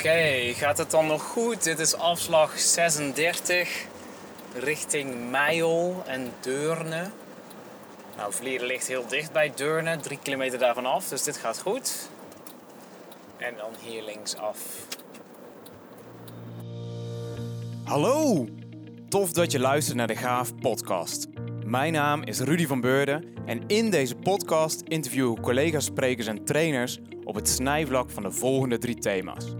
Oké, gaat het dan nog goed? Dit is afslag 36 richting Meijel en Deurne. Nou, Vlieren ligt heel dicht bij Deurne, drie kilometer daarvan af, dus dit gaat goed. En dan hier linksaf. Hallo! Tof dat je luistert naar de Gaaf podcast. Mijn naam is Rudy van Beurden en in deze podcast interview ik collega's, sprekers en trainers op het snijvlak van de volgende drie thema's.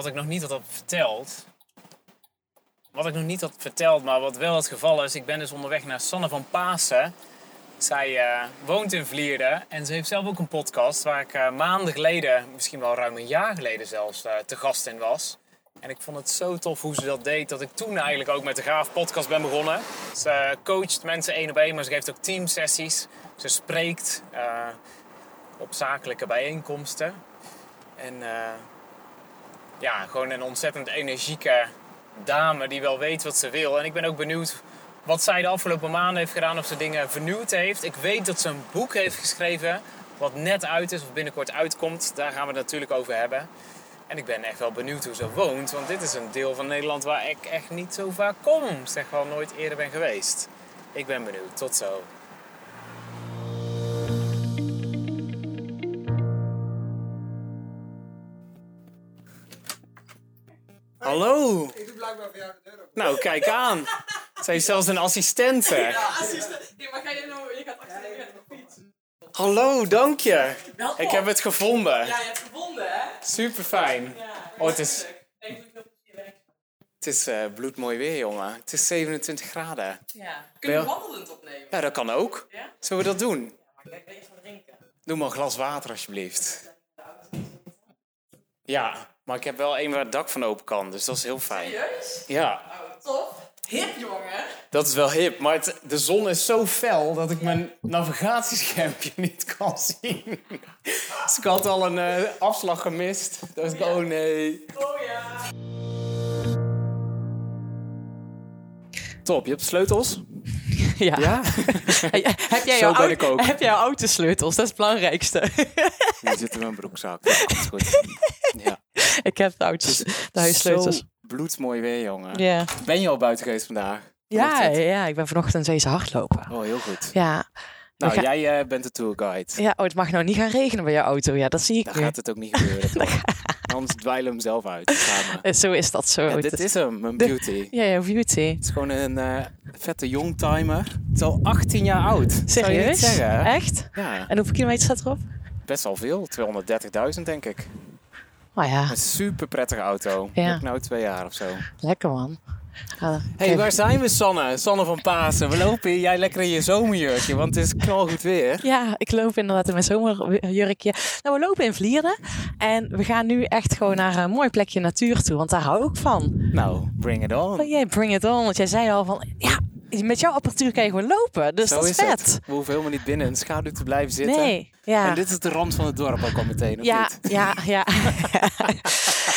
Wat ik nog niet had verteld. Wat ik nog niet had verteld, maar wat wel het geval is. Ik ben dus onderweg naar Sanne van Pasen. Zij eh, woont in Vlierde en ze heeft zelf ook een podcast waar ik uh, maanden geleden, misschien wel ruim een jaar geleden zelfs, uh, te gast in was. En ik vond het zo tof hoe ze dat deed, dat ik toen eigenlijk ook met de Gaaf podcast ben begonnen. Ze coacht mensen één op één, maar ze geeft ook teamsessies. Ze spreekt op zakelijke bijeenkomsten. En ja, gewoon een ontzettend energieke dame die wel weet wat ze wil. En ik ben ook benieuwd wat zij de afgelopen maanden heeft gedaan, of ze dingen vernieuwd heeft. Ik weet dat ze een boek heeft geschreven, wat net uit is of binnenkort uitkomt. Daar gaan we het natuurlijk over hebben. En ik ben echt wel benieuwd hoe ze woont, want dit is een deel van Nederland waar ik echt niet zo vaak kom. Zeg wel nooit eerder ben geweest. Ik ben benieuwd. Tot zo. Hallo. Ik doe blijkbaar voor jou de deur. Nou, kijk aan. Zij is zelfs een assistente. Ja, assistent. Ja, maar ga je nou, je gaat achter je gaat op fiets. Hallo, dank je. Welkom. Ik heb het gevonden. Ja, je hebt gevonden, hè? Super fijn. Ja. Oh, het is-. Het is eh, bloedmooi weer, jongen. Het is 27 graden. Ja. Kunnen we wandelend opnemen? Ja, dat kan ook. Ja? Zullen we dat doen? Maar ik ga eerst wat drinken. Doe maar een glas water, alsjeblieft. Ja, maar ik heb wel een waar het dak van open kan, dus dat is heel fijn. Serieus? Ja, Oh, tof. Hip, jongen. dat is wel hip. Maar het- de zon is zo fel dat ik mijn navigatieschermpje niet kan zien. Dus ik had al een eh, afslag gemist. Dus ik, oh nee. Oh ja. Top, je hebt sleutels? Ja. Ja? Heb jij Zo jouw ben au- ik ook. Heb jij jouw autosleutels? Dat is het belangrijkste. Die zit in mijn broekzak. Dat is goed. Ja. ik heb de, auto's, de huissleutels. Zo bloedmooi weer, jongen. Ben je al buiten geweest vandaag? Ja, ja, ik ben vanochtend deze hardlopen. Oh, heel goed. Ja. Nou, ga- jij eh, bent de tourguide. ja, oh, het mag nou niet gaan regenen bij jouw auto. Ja, dat zie ik Dan nu. gaat het ook niet gebeuren. Anders dweilen we hem zelf uit. Samen. Eh, Zo is dat zo. Ja, dit is hem, mijn beauty. Ja, ja, beauty. Het is gewoon een eh, vette youngtimer. Het is al 18 jaar oud. Je Serieus? Echt? Ja, En hoeveel kilometer staat erop? best wel veel. 230.000 denk ik. Oh ja, Een super prettige auto. Ja. Ook nou twee jaar of zo. lekker man. Ja, hey, waar zijn we, Sanne? Sanne van Pasen. We lopen hier, jij lekker in je zomerjurkje, want het is knalgoed weer. Ja, ik loop inderdaad in mijn zomerjurkje. Nou, we lopen in Vlieren. En we gaan nu echt gewoon naar een mooi plekje natuur toe. Want daar hou ik van. Nou, bring it on. Oh bring it on. Want jij zei al van, ja, met jouw apparatuur kan je gewoon lopen. Dus Zo dat is, is vet. het. We hoeven helemaal niet binnen in de schaduw te blijven zitten. Nee, ja. En dit is de rand van het dorp ook al meteen, of ja, niet? ja, ja.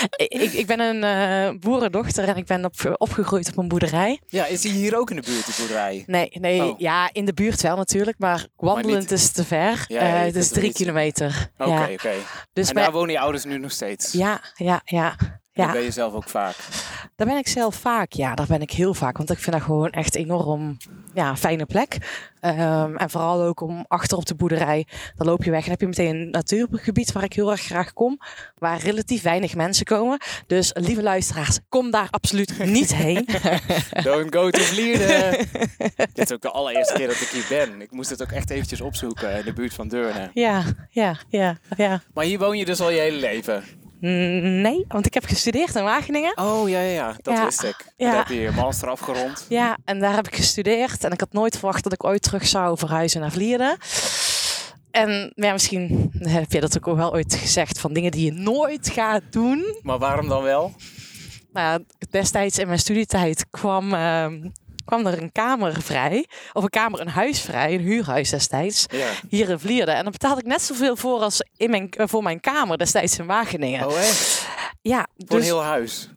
ik, ik ben een eh, boerendochter en ik ben op, opgegroeid op een boerderij. Ja, is hij hier ook in de buurt, die boerderij? Nee, nee Oh. ja, in de buurt wel natuurlijk, maar wandelend is te ver. Ja, Eh, is er drie niet- kilometer. Oké, ja. oké. Dus En bij- daar wonen je ouders nu nog steeds? ja, ja, ja. Ja, ben je zelf ook vaak? Daar ben ik zelf vaak. Ja, daar ben ik heel vaak. Want ik vind dat gewoon echt enorm ja, een fijne plek. Ehm, en vooral ook om achter op de boerderij. Dan loop je weg en heb je meteen een natuurgebied waar ik heel erg graag kom. Waar relatief weinig mensen komen. Dus lieve luisteraars, kom daar absoluut niet heen. Don't go to Vlierde. Dit is ook de allereerste keer dat ik hier ben. Ik moest het ook echt eventjes opzoeken in de buurt van Deurne. ja, ja, ja, ja. Maar hier woon je dus al je hele leven? Nee, want ik heb gestudeerd in Wageningen. Oh, ja, ja, ja. Dat Ja. wist ik. Ja. Daar heb je je master afgerond. Ja, en daar heb ik gestudeerd. En ik had nooit verwacht dat ik ooit terug zou verhuizen naar Vlieren. En ja, misschien heb je dat ook wel ooit gezegd van dingen die je nooit gaat doen. Maar waarom dan wel? Nou, destijds in mijn studietijd kwam, ehm, kwam er een kamer vrij. Of een kamer, een huis vrij, een huurhuis destijds. Ja. Hier in Vlierde. En dan betaalde ik net zoveel voor als in mijn, eh, voor mijn kamer destijds in Wageningen. Oh echt? Ja, Voor dus een heel huis?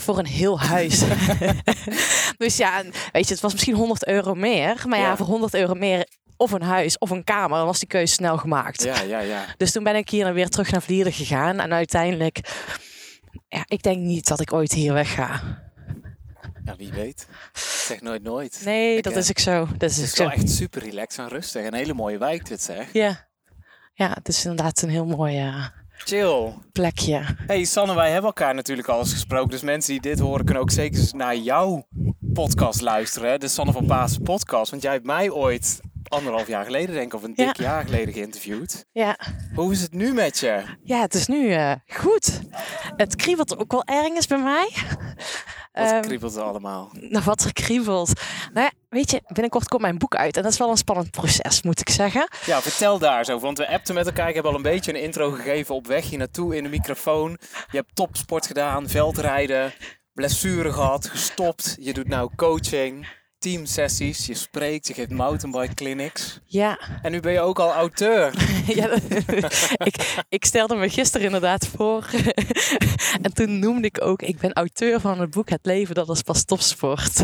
voor een heel huis. dus ja, weet je, het was misschien 100 euro meer. Maar ja, Ja. voor 100 euro meer of een huis of een kamer, dan was die keuze snel gemaakt. Ja, ja, ja. Dus toen ben ik hier dan weer terug naar Vlierde gegaan. En uiteindelijk, ja, ik denk niet dat ik ooit hier weg ga. Ja, wie weet. Zeg nooit nooit. Nee, Ik, dat eh, is ik zo. Dat is Het ik is zo. wel echt super relaxed en rustig. Een hele mooie wijk dit zeg. Ja. ja, het is inderdaad een heel mooi eh, Chill. plekje. Hey Sanne, wij hebben elkaar natuurlijk al eens gesproken. Dus mensen die dit horen kunnen ook zeker eens naar jouw podcast luisteren. hè? De Sanne van Paas podcast. Want jij hebt mij ooit anderhalf jaar geleden, denk ik, of een dik Ja. jaar geleden geïnterviewd. Ja. Hoe is het nu met je? ja, het is nu eh, goed. Het kriebelt ook wel ergens bij mij. Wat Ehm, kriebelt er allemaal? Nou, wat er kriebelt. Nou ja, weet je, binnenkort komt mijn boek uit. En dat is wel een spannend proces, moet ik zeggen. Ja, vertel daar zo. Want we appten met elkaar. Ik heb al een beetje een intro gegeven op weg hier naartoe in de microfoon. Je hebt topsport gedaan, veldrijden, blessure gehad, gestopt. Je doet nou coaching, teamsessies, je spreekt, je geeft mountainbike clinics. Ja, En nu ben je ook al auteur. ja dat- ik, ik stelde me gisteren inderdaad voor. en toen noemde ik ook, ik ben auteur van het boek Het leven, dat is pas topsport.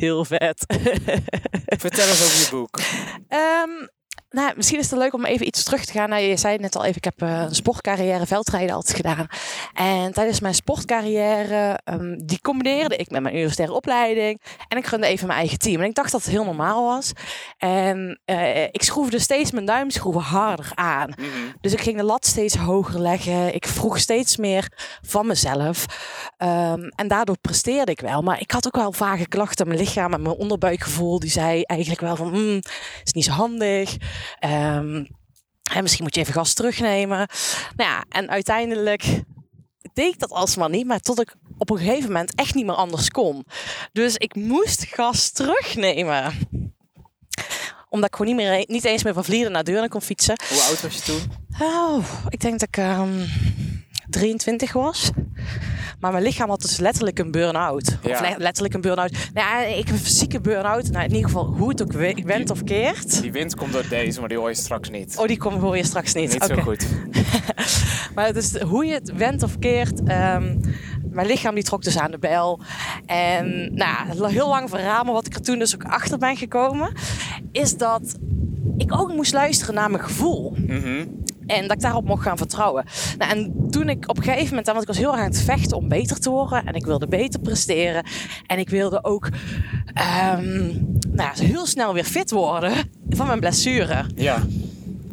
Heel vet. Vertel eens over je boek. Ehm, nou, misschien is het leuk om even iets terug te gaan. Nou, je zei net al even, ik heb eh, een sportcarrière, veldrijden altijd gedaan. En tijdens mijn sportcarrière, ehm, die combineerde ik met mijn universitaire opleiding. En ik runde even mijn eigen team. En ik dacht dat het heel normaal was. En eh, ik schroefde steeds mijn duimschroeven harder aan. Mhm. Dus ik ging de lat steeds hoger leggen. Ik vroeg steeds meer van mezelf. Ehm, en daardoor presteerde ik wel. Maar ik had ook wel vage klachten. Mijn lichaam en mijn onderbuikgevoel. Die zei eigenlijk wel van, "Hmm, is niet zo handig. En misschien moet je even gas terugnemen. Nou ja, en uiteindelijk deed ik dat alsmaar niet. Maar tot ik op een gegeven moment echt niet meer anders kon. Dus ik moest gas terugnemen. Omdat ik gewoon niet, meer, niet eens meer van Vlieren naar Deurne kon fietsen. Hoe oud was je toen? Oh, ik denk dat ik ehm 23 was. Maar mijn lichaam had dus letterlijk een burn-out. Ja. Of le- letterlijk een burn-out. Nou, ik heb een fysieke burn-out. Nou, in ieder geval, hoe het ook we- went of keert. Die wind komt door deze, maar die hoor je straks niet. Oh, die komen hoor je straks niet. niet zo goed. Maar dus hoe je het went of keert. ehm, mijn lichaam die trok dus aan de bel. En nou, heel lang verhaal, maar wat ik er toen dus ook achter ben gekomen, is dat ik ook moest luisteren naar mijn gevoel. Mhm. En dat ik daarop mocht gaan vertrouwen. Nou, en toen ik op een gegeven moment, want ik was heel erg aan het vechten om beter te worden. En ik wilde beter presteren. En ik wilde ook ehm, nou ja, heel snel weer fit worden van mijn blessure. Ja.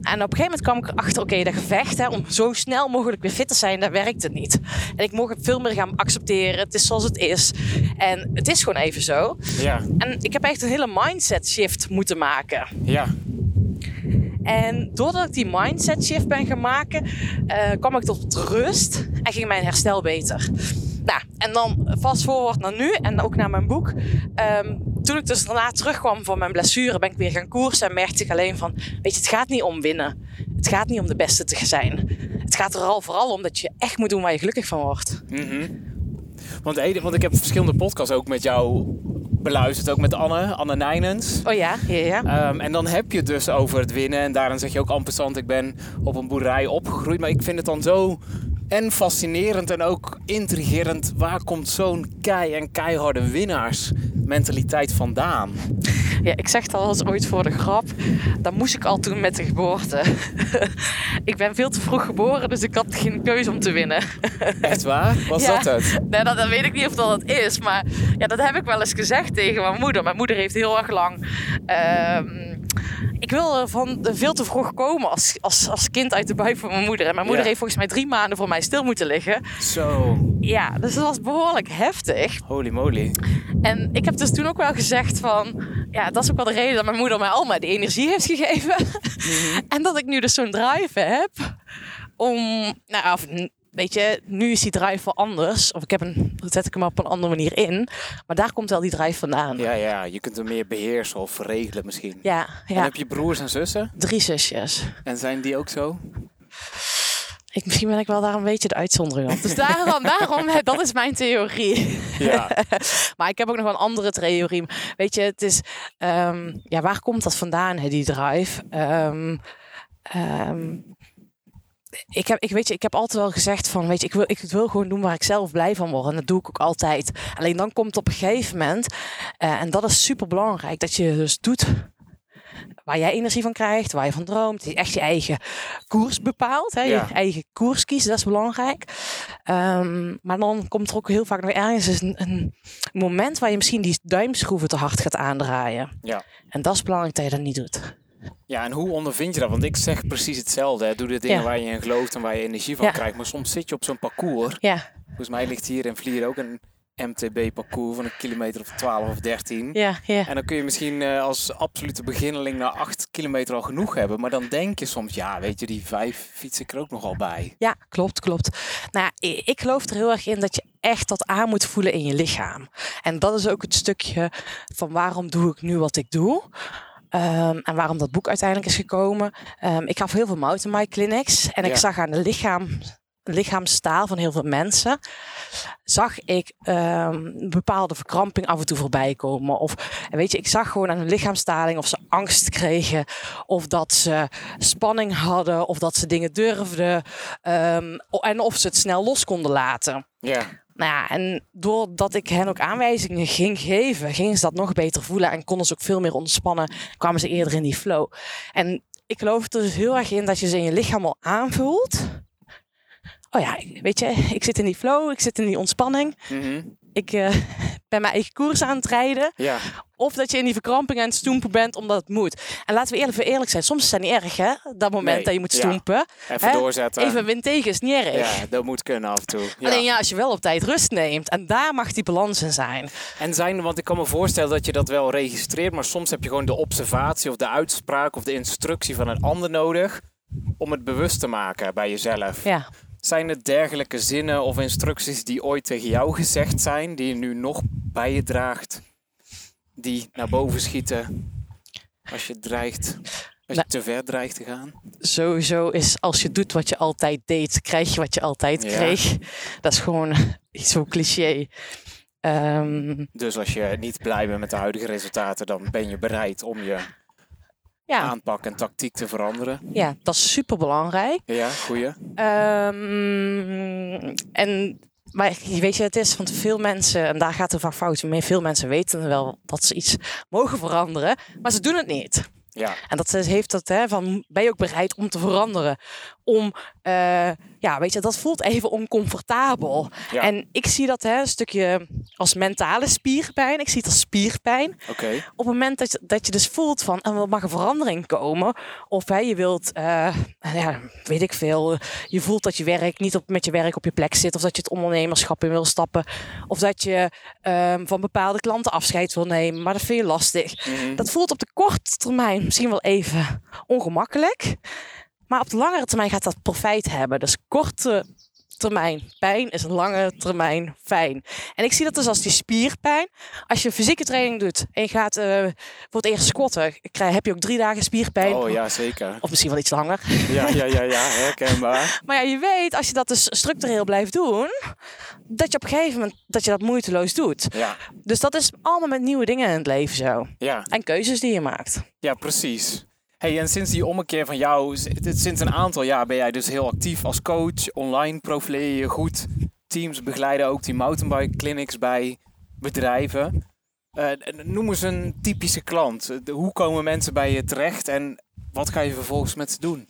En op een gegeven moment kwam ik erachter, oké, dat gevecht hè, om zo snel mogelijk weer fit te zijn, dat werkte niet. En ik mocht het veel meer gaan accepteren. Het is zoals het is. En het is gewoon even zo. Ja. En ik heb echt een hele mindset shift moeten maken. Ja. En doordat ik die mindset shift ben gaan maken, eh, kwam ik tot rust en ging mijn herstel beter. Nou, en dan fast forward naar nu en ook naar mijn boek. Ehm, toen ik dus daarna terugkwam van mijn blessure, ben ik weer gaan koersen en merkte ik alleen van, weet je, het gaat niet om winnen. Het gaat niet om de beste te zijn. Het gaat er al vooral om dat je echt moet doen waar je gelukkig van wordt. Mhm. Want, Ede- want ik heb verschillende podcasts ook met jou beluisterd. Ook met Anne, Anne Nijnens. Oh ja, ja, ja. Ehm, en dan heb je het dus over het winnen. En daarin zeg je ook ampersand, ik ben op een boerderij opgegroeid. Maar ik vind het dan zo en fascinerend en ook intrigerend. Waar komt zo'n kei en keiharde winnaarsmentaliteit vandaan? Ja, ik zeg het al eens ooit voor de grap. Dat moest ik al toen met de geboorte. ik ben veel te vroeg geboren, dus ik had geen keuze om te winnen. Echt waar? Was Ja. dat het? Nee, dat, dat weet ik niet of dat het is. Maar ja, dat heb ik wel eens gezegd tegen mijn moeder. Mijn moeder heeft heel erg lang... ehm, ik wilde van veel te vroeg komen als, als, als kind uit de buik van mijn moeder. En mijn moeder Ja. heeft volgens mij drie maanden voor mij stil moeten liggen. Zo, Ja, dus dat was behoorlijk heftig. holy moly. En ik heb dus toen ook wel gezegd van... Ja, dat is ook wel de reden dat mijn moeder mij al maar die energie heeft gegeven. en dat ik nu dus zo'n drive heb om... Nou, of, weet je, nu is die drive wel anders. Of ik heb een, zet ik hem op een andere manier in. Maar daar komt wel die drive vandaan. Ja, ja, je kunt hem meer beheersen of regelen misschien. Ja, En ja. heb je broers en zussen? Drie zusjes. En zijn die ook zo? Ik, misschien ben ik wel daar een beetje de uitzondering op. Dus daarom, daarom dat is mijn theorie. Ja. Maar ik heb ook nog wel een andere theorie. Weet je, het is, ehm, ja, waar komt dat vandaan, hè, die drive? Ehm, ehm, ik heb, ik, weet je, ik heb altijd wel gezegd van, weet je, ik wil, ik wil gewoon doen waar ik zelf blij van word. En dat doe ik ook altijd. Alleen dan komt op een gegeven moment, eh, en dat is super belangrijk, dat je dus doet waar jij energie van krijgt, waar je van droomt. Je echt je eigen koers bepaalt, hè? Ja. je eigen koers kiezen, dat is belangrijk. Ehm, maar dan komt er ook heel vaak nog ergens een, een moment waar je misschien die duimschroeven te hard gaat aandraaien. Ja. En dat is belangrijk dat je dat niet doet. Ja, en hoe ondervind je dat? Want ik zeg precies hetzelfde. Hè. Doe de dingen Ja. waar je in gelooft en waar je energie van Ja. krijgt. Maar soms zit je op zo'n parcours. Ja, Volgens mij ligt hier in Vlier ook een MTB-parcours van een kilometer of 12 of 13. ja, ja. En dan kun je misschien eh, als absolute beginneling na 8 kilometer al genoeg hebben. Maar dan denk je soms, ja, weet je, die vijf fiets ik er ook nogal bij. Ja, klopt, klopt. Nou, ik geloof er heel erg in dat je echt dat aan moet voelen in je lichaam. En dat is ook het stukje van waarom doe ik nu wat ik doe. Ehm, en waarom dat boek uiteindelijk is gekomen. Ehm, ik gaf heel veel mountainbike clinics. En ik zag aan de lichaam, lichaamstaal van heel veel mensen... zag ik een bepaalde verkramping af en toe voorbij komen. Of weet je, ik zag gewoon aan hun lichaamstaling of ze angst kregen. Of dat ze spanning hadden. Of dat ze dingen durfden. En of ze het snel los konden laten. Ja, Nou ja, en doordat ik hen ook aanwijzingen ging geven, gingen ze dat nog beter voelen en konden ze ook veel meer ontspannen, kwamen ze eerder in die flow. En ik geloof er dus heel erg in dat je ze in je lichaam al aanvoelt. Oh ja, weet je, ik zit in die flow, ik zit in die ontspanning. Mhm. Ik eh, ben mijn eigen koers aan het rijden. ja. Of dat je in die verkramping aan het stoempen bent omdat het moet. En laten we eerlijk, eerlijk zijn, soms is dat niet erg hè, dat moment Nee, dat je moet ja. stoempen. Even Hè? doorzetten. Even wind tegen is niet erg. Ja, dat moet kunnen af en toe. Ja. Alleen ja, als je wel op tijd rust neemt. En daar mag die balans in zijn. En zijn, want ik kan me voorstellen dat je dat wel registreert, maar soms heb je gewoon de observatie of de uitspraak of de instructie van een ander nodig om het bewust te maken bij jezelf. Ja. Zijn er dergelijke zinnen of instructies die ooit tegen jou gezegd zijn, die je nu nog bij je draagt, die naar boven schieten als je dreigt, als je Nou. te ver dreigt te gaan? Sowieso is als je doet wat je altijd deed, krijg je wat je altijd Ja. kreeg. Dat is gewoon iets zo cliché. Ehm, Dus als je niet blij bent met de huidige resultaten, dan ben je bereid om je ja, aanpak en tactiek te veranderen. ja, dat is super belangrijk. Ja, goeie. Ehm, en maar weet je, het is, want veel mensen, en daar gaat het vaak fout mee, veel mensen weten wel dat ze iets mogen veranderen, maar ze doen het niet. Ja, En dat heeft dat, hè, van ben je ook bereid om te veranderen? Om, eh, ja, weet je, dat voelt even oncomfortabel. Ja. En ik zie dat hè, een stukje als mentale spierpijn. Ik zie het als spierpijn. oké. Op het moment dat je, dat je dus voelt van, er mag een verandering komen. Of hè, je wilt, eh, ja, weet ik veel, je voelt dat je werk niet op, met je werk op je plek zit. Of dat je het ondernemerschap in wil stappen. Of dat je ehm, van bepaalde klanten afscheid wil nemen. Maar dat vind je lastig. Mhm. Dat voelt op de korte termijn misschien wel even ongemakkelijk. Maar op de langere termijn gaat dat profijt hebben. Dus korte termijn pijn is lange termijn fijn. En ik zie dat dus als die spierpijn. Als je fysieke training doet en je gaat voor het eerst squatten, krijg, heb je ook drie dagen spierpijn. Oh ja, zeker. Of misschien wel iets langer. Ja, ja, ja, ja, herkenbaar. Maar ja, je weet, als je dat dus structureel blijft doen, dat je op een gegeven moment dat je dat moeiteloos doet. Ja, Dus dat is allemaal met nieuwe dingen in het leven zo. ja, En keuzes die je maakt. ja, precies. Hey, en sinds die ommekeer van jou, sinds een aantal jaar ben jij dus heel actief als coach. Online profileer je goed. Teams begeleiden ook die mountainbike clinics bij bedrijven. Eh, noem eens een typische klant. De- Hoe komen mensen bij je terecht en wat ga je vervolgens met ze doen?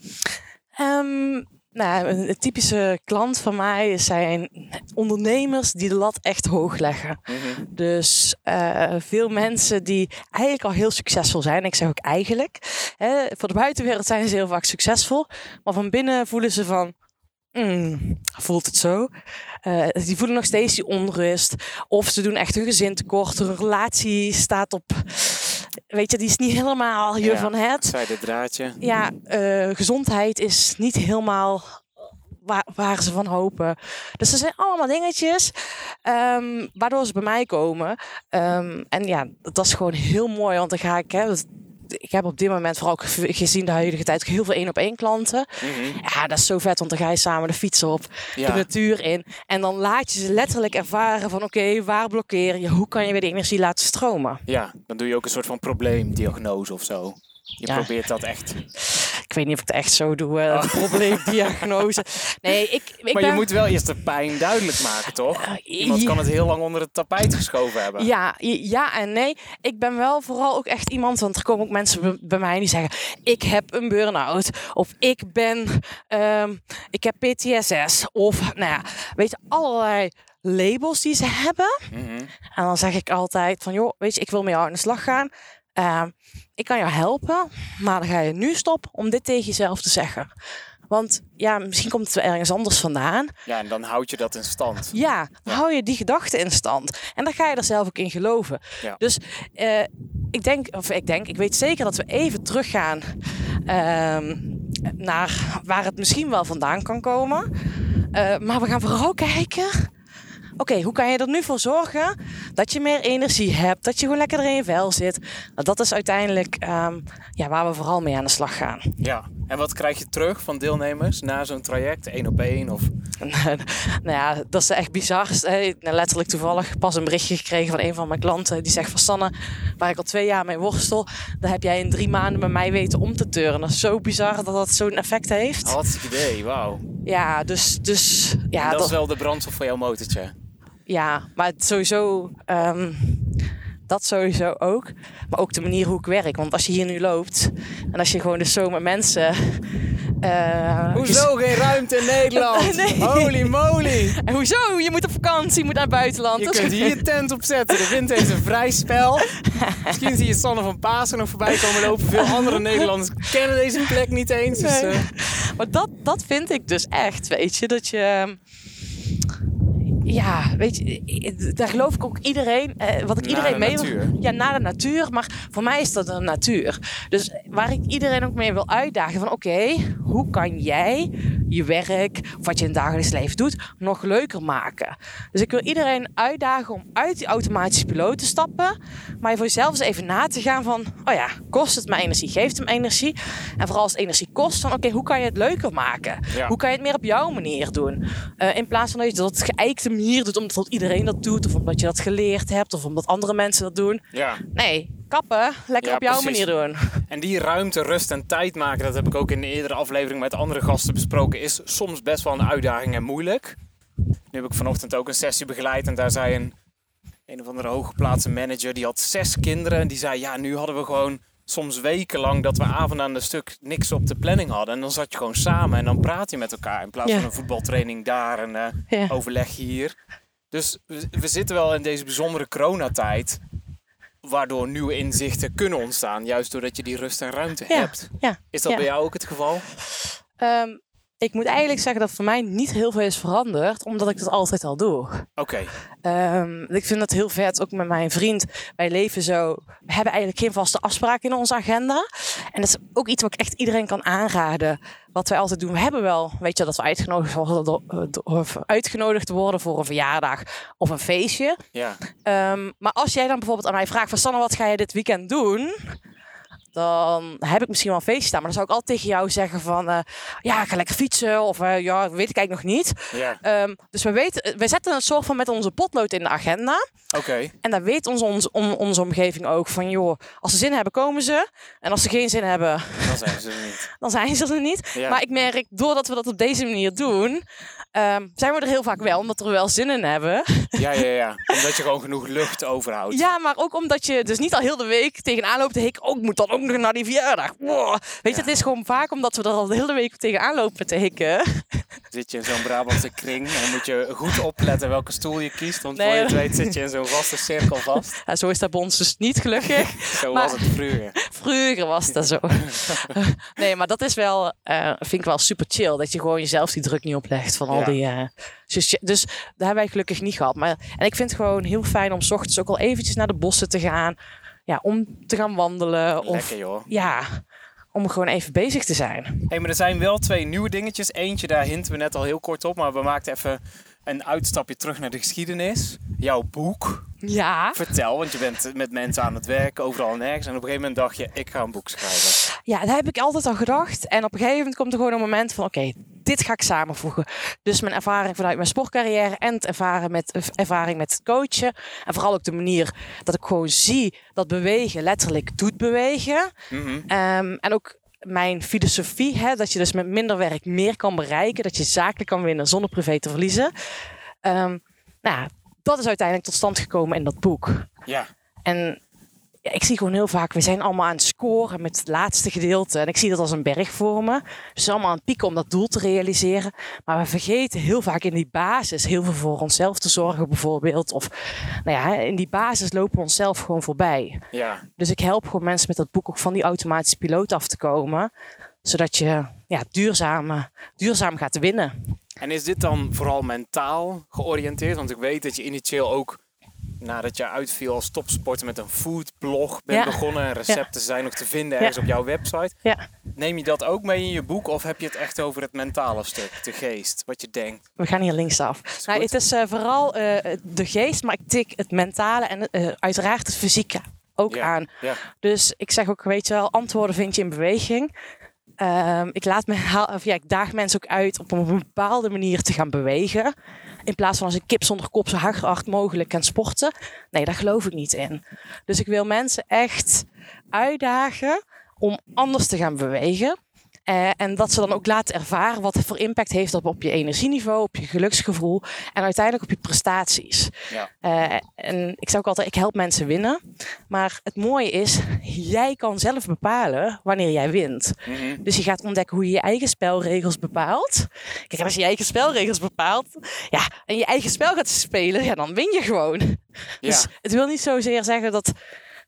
Ehm, nou, een typische klant van mij zijn ondernemers die de lat echt hoog leggen. Mhm. Dus eh, veel mensen die eigenlijk al heel succesvol zijn. Ik zeg ook eigenlijk. Hè, voor de buitenwereld zijn ze heel vaak succesvol. Maar van binnen voelen ze van... "Mm, voelt het zo? Eh, die voelen nog steeds die onrust. Of ze doen echt hun gezin tekort. Hun relatie staat op... Weet je, die is niet helemaal hier Ja. van het Zij dit draadje. ja, eh, gezondheid is niet helemaal waar, waar ze van hopen. Dus er zijn allemaal dingetjes ehm, waardoor ze bij mij komen. Ehm, en ja, dat is gewoon heel mooi, want dan ga ik... Hè, ik heb op dit moment vooral gezien de huidige tijd heel veel één op één klanten. Mhm. Ja, dat is zo vet, want dan ga je samen de fiets op, Ja. de natuur in. En dan laat je ze letterlijk ervaren van oké, waar blokkeer je? Hoe kan je weer de energie laten stromen? Ja, dan doe je ook een soort van probleemdiagnose of zo. Je Ja. probeert dat echt. Ik weet niet of ik het echt zo doe, de probleemdiagnose. Nee, ik, ik maar ben... je moet wel eerst de pijn duidelijk maken, toch? Iemand kan het heel lang onder het tapijt geschoven hebben. Ja, ja en nee. Ik ben wel vooral ook echt iemand, want er komen ook mensen bij- bij mij die zeggen: Ik heb een burn-out. Of ik ben, ehm, ik heb PTSS. Of nou ja, weet je, allerlei labels die ze hebben. Mhm. En dan zeg ik altijd: van joh, weet je, ik wil met jou aan de slag gaan. Ehm, ik kan jou helpen, maar dan ga je nu stoppen om dit tegen jezelf te zeggen. Want ja, misschien komt het wel ergens anders vandaan. Ja, en dan houd je dat in stand. Ja, dan hou je die gedachte in stand. En dan ga je er zelf ook in geloven. Ja. Dus eh, ik denk, of ik denk, ik weet zeker dat we even teruggaan ehm, naar waar het misschien wel vandaan kan komen. Eh, maar we gaan vooral kijken. Oké, hoe kan je er nu voor zorgen dat je meer energie hebt, dat je gewoon lekker er in je vel zit? Nou, dat is uiteindelijk ehm, ja, waar we vooral mee aan de slag gaan. Ja. En wat krijg je terug van deelnemers na zo'n traject? één op één? Of... nou ja, dat is echt bizar. Hey, nou, Letterlijk toevallig pas een berichtje gekregen van een van mijn klanten. Die zegt van Sanne, waar ik al twee jaar mee worstel, daar heb jij in drie maanden bij mij weten om te turnen. Dat is zo bizar dat dat zo'n effect heeft. Hartstikke idee, wauw. Ja, dus, dus ja, en dat, dat, is wel de brandstof voor jouw motortje. Ja, maar sowieso, ehm, dat sowieso ook. Maar ook de manier hoe ik werk. Want als je hier nu loopt en als je gewoon dus zo met mensen... eh, Hoezo geen ruimte in Nederland? Nee. Holy moly! En hoezo? Je moet op vakantie, je moet naar het buitenland. Je Dat is kunt hier je tent opzetten. De wind heeft een vrij spel. Misschien zie je Sanne van Pasen nog voorbij komen lopen. Veel andere Nederlanders kennen deze plek niet eens. Dus, eh, Maar dat, dat vind ik dus echt, weet je. Dat je... Ja, weet je, daar geloof ik ook iedereen, eh, wat ik Naar iedereen de mee. Ja, naar de natuur, maar voor mij is dat een natuur. Dus waar ik iedereen ook mee wil uitdagen van oké, hoe kan jij je werk of wat je in het dagelijks leven doet nog leuker maken? Dus ik wil iedereen uitdagen om uit die automatische piloot te stappen, maar je voor jezelf eens even na te gaan van oh ja, kost het me energie, geeft het me energie? En vooral als het energie kost, van oké, hoe kan je het leuker maken? Ja. Hoe kan je het meer op jouw manier doen? Eh, in plaats van dat je dat geëikte manier doet omdat iedereen dat doet of omdat je dat geleerd hebt of omdat andere mensen dat doen. ja. Nee, kappen. Lekker Ja, op jouw precies. manier doen. En die ruimte, rust en tijd maken, dat heb ik ook in een eerdere aflevering met andere gasten besproken, is soms best wel een uitdaging en moeilijk. Nu heb ik vanochtend ook een sessie begeleid en daar zei een, een of andere hooggeplaatste manager, die had zes kinderen. En die zei, ja, nu hadden we gewoon soms wekenlang dat we avond aan een stuk niks op de planning hadden. En dan zat je gewoon samen en dan praat je met elkaar in plaats Ja. van een voetbaltraining daar en eh, Ja. overleg hier. Dus we, we zitten wel in deze bijzondere coronatijd, waardoor nieuwe inzichten kunnen ontstaan, juist doordat je die rust en ruimte Ja, hebt. ja, Is dat ja. bij jou ook het geval? Ehm, ik moet eigenlijk zeggen dat voor mij niet heel veel is veranderd, omdat ik dat altijd al doe. Oké, Ehm, ik vind dat heel vet, ook met mijn vriend. Wij leven zo, we hebben eigenlijk geen vaste afspraken in onze agenda. En dat is ook iets wat ik echt iedereen kan aanraden. Wat wij altijd doen, we hebben wel, weet je, dat we uitgenodigd worden, of uitgenodigd worden voor een verjaardag of een feestje. ja. Ehm, maar als jij dan bijvoorbeeld aan mij vraagt van Sanne, wat ga je dit weekend doen? Dan heb ik misschien wel een feestje staan. Maar dan zou ik altijd tegen jou zeggen van... eh, ja, ik ga lekker fietsen. Of eh, ja, weet ik eigenlijk nog niet. Ja, Ehm, dus we, weten, we zetten een soort van met onze potlood in de agenda. oké. En daar weet ons, ons, om, onze omgeving ook van... joh, als ze zin hebben, komen ze. En als ze geen zin hebben, Dan zijn ze er niet. dan zijn ze er niet. Ja. Maar ik merk, doordat we dat op deze manier doen... ehm, zijn we er heel vaak wel, omdat we er wel zin in hebben. Ja, ja, ja. Omdat je gewoon genoeg lucht overhoudt. Ja, maar ook omdat je dus niet al heel de week tegenaan loopt te hikken. Oh, ik moet dan ook nog naar die verjaardag. Wow. Weet je, het is gewoon vaak omdat we er al de hele week tegenaan lopen te hikken. Zit je in zo'n Brabantse kring en dan moet je goed opletten welke stoel je kiest. Want Nee. voor je het weet zit je in zo'n vaste cirkel vast. Ja, zo is dat bij ons dus niet gelukkig. Zo Maar- was het vroeger. Vroeger was dat zo. nee, maar dat is wel, eh, vind ik wel super chill. Dat je gewoon jezelf die druk niet oplegt van Ja. Die... eh, dus, dus daar hebben wij gelukkig niet gehad. Maar, en ik vind het gewoon heel fijn om 's ochtends ook al eventjes naar de bossen te gaan. Ja, om te gaan wandelen. Of, Lekker joh. ja, om gewoon even bezig te zijn. Hey, maar er zijn wel twee nieuwe dingetjes. Eentje, daar hinten we net al heel kort op, maar we maakten even een uitstapje terug naar de geschiedenis. Jouw boek. Ja. Vertel, want je bent met mensen aan het werk, overal en nergens. En op een gegeven moment dacht je, ik ga een boek schrijven. Ja, dat heb ik altijd al gedacht. En op een gegeven moment komt er gewoon een moment van, oké, dit ga ik samenvoegen. Dus mijn ervaring vanuit mijn sportcarrière en het ervaren met, ervaring met coachen. En vooral ook de manier dat ik gewoon zie dat bewegen letterlijk doet bewegen. Mhm. Ehm, en ook mijn filosofie, hè, dat je dus met minder werk meer kan bereiken. Dat je zakelijk kan winnen zonder privé te verliezen. Ehm, nou, dat is uiteindelijk tot stand gekomen in dat boek. Ja, En ja, ik zie gewoon heel vaak, we zijn allemaal aan het scoren met het laatste gedeelte. En ik zie dat als een berg voor me. Dus we zijn allemaal aan het pieken om dat doel te realiseren. Maar we vergeten heel vaak in die basis heel veel voor onszelf te zorgen bijvoorbeeld. Of nou ja, in die basis lopen we onszelf gewoon voorbij. ja. Dus ik help gewoon mensen met dat boek ook van die automatische piloot af te komen. Zodat je ja, duurzaam, duurzaam gaat winnen. En is dit dan vooral mentaal georiënteerd? Want ik weet dat je initieel ook, nadat je uitviel als topsporter met een foodblog bent Ja. begonnen. En recepten zijn nog te vinden ergens Ja. op jouw website. Ja, Neem je dat ook mee in je boek? Of heb je het echt over het mentale stuk, de geest, wat je denkt? we gaan hier linksaf. Nou, het is eh, vooral eh, de geest, maar ik tik het mentale en eh, uiteraard het fysieke ook aan. Ja, Dus ik zeg ook, weet je wel, antwoorden vind je in beweging. Ehm, ik, laat me, of ja, ik daag mensen ook uit om op een bepaalde manier te gaan bewegen. In plaats van als een kip zonder kop zo hard mogelijk kan sporten. Nee, daar geloof ik niet in. Dus ik wil mensen echt uitdagen om anders te gaan bewegen. Eh, en dat ze dan ook laten ervaren wat voor impact heeft dat op je energieniveau, op je geluksgevoel en uiteindelijk op je prestaties. ja. Eh, en ik zeg ook altijd, ik help mensen winnen. Maar het mooie is, jij kan zelf bepalen wanneer jij wint. Mhm. Dus je gaat ontdekken hoe je je eigen spelregels bepaalt. Kijk, als je je eigen spelregels bepaalt, ja, en je eigen spel gaat spelen, ja, dan win je gewoon. Dus het wil niet zozeer zeggen dat,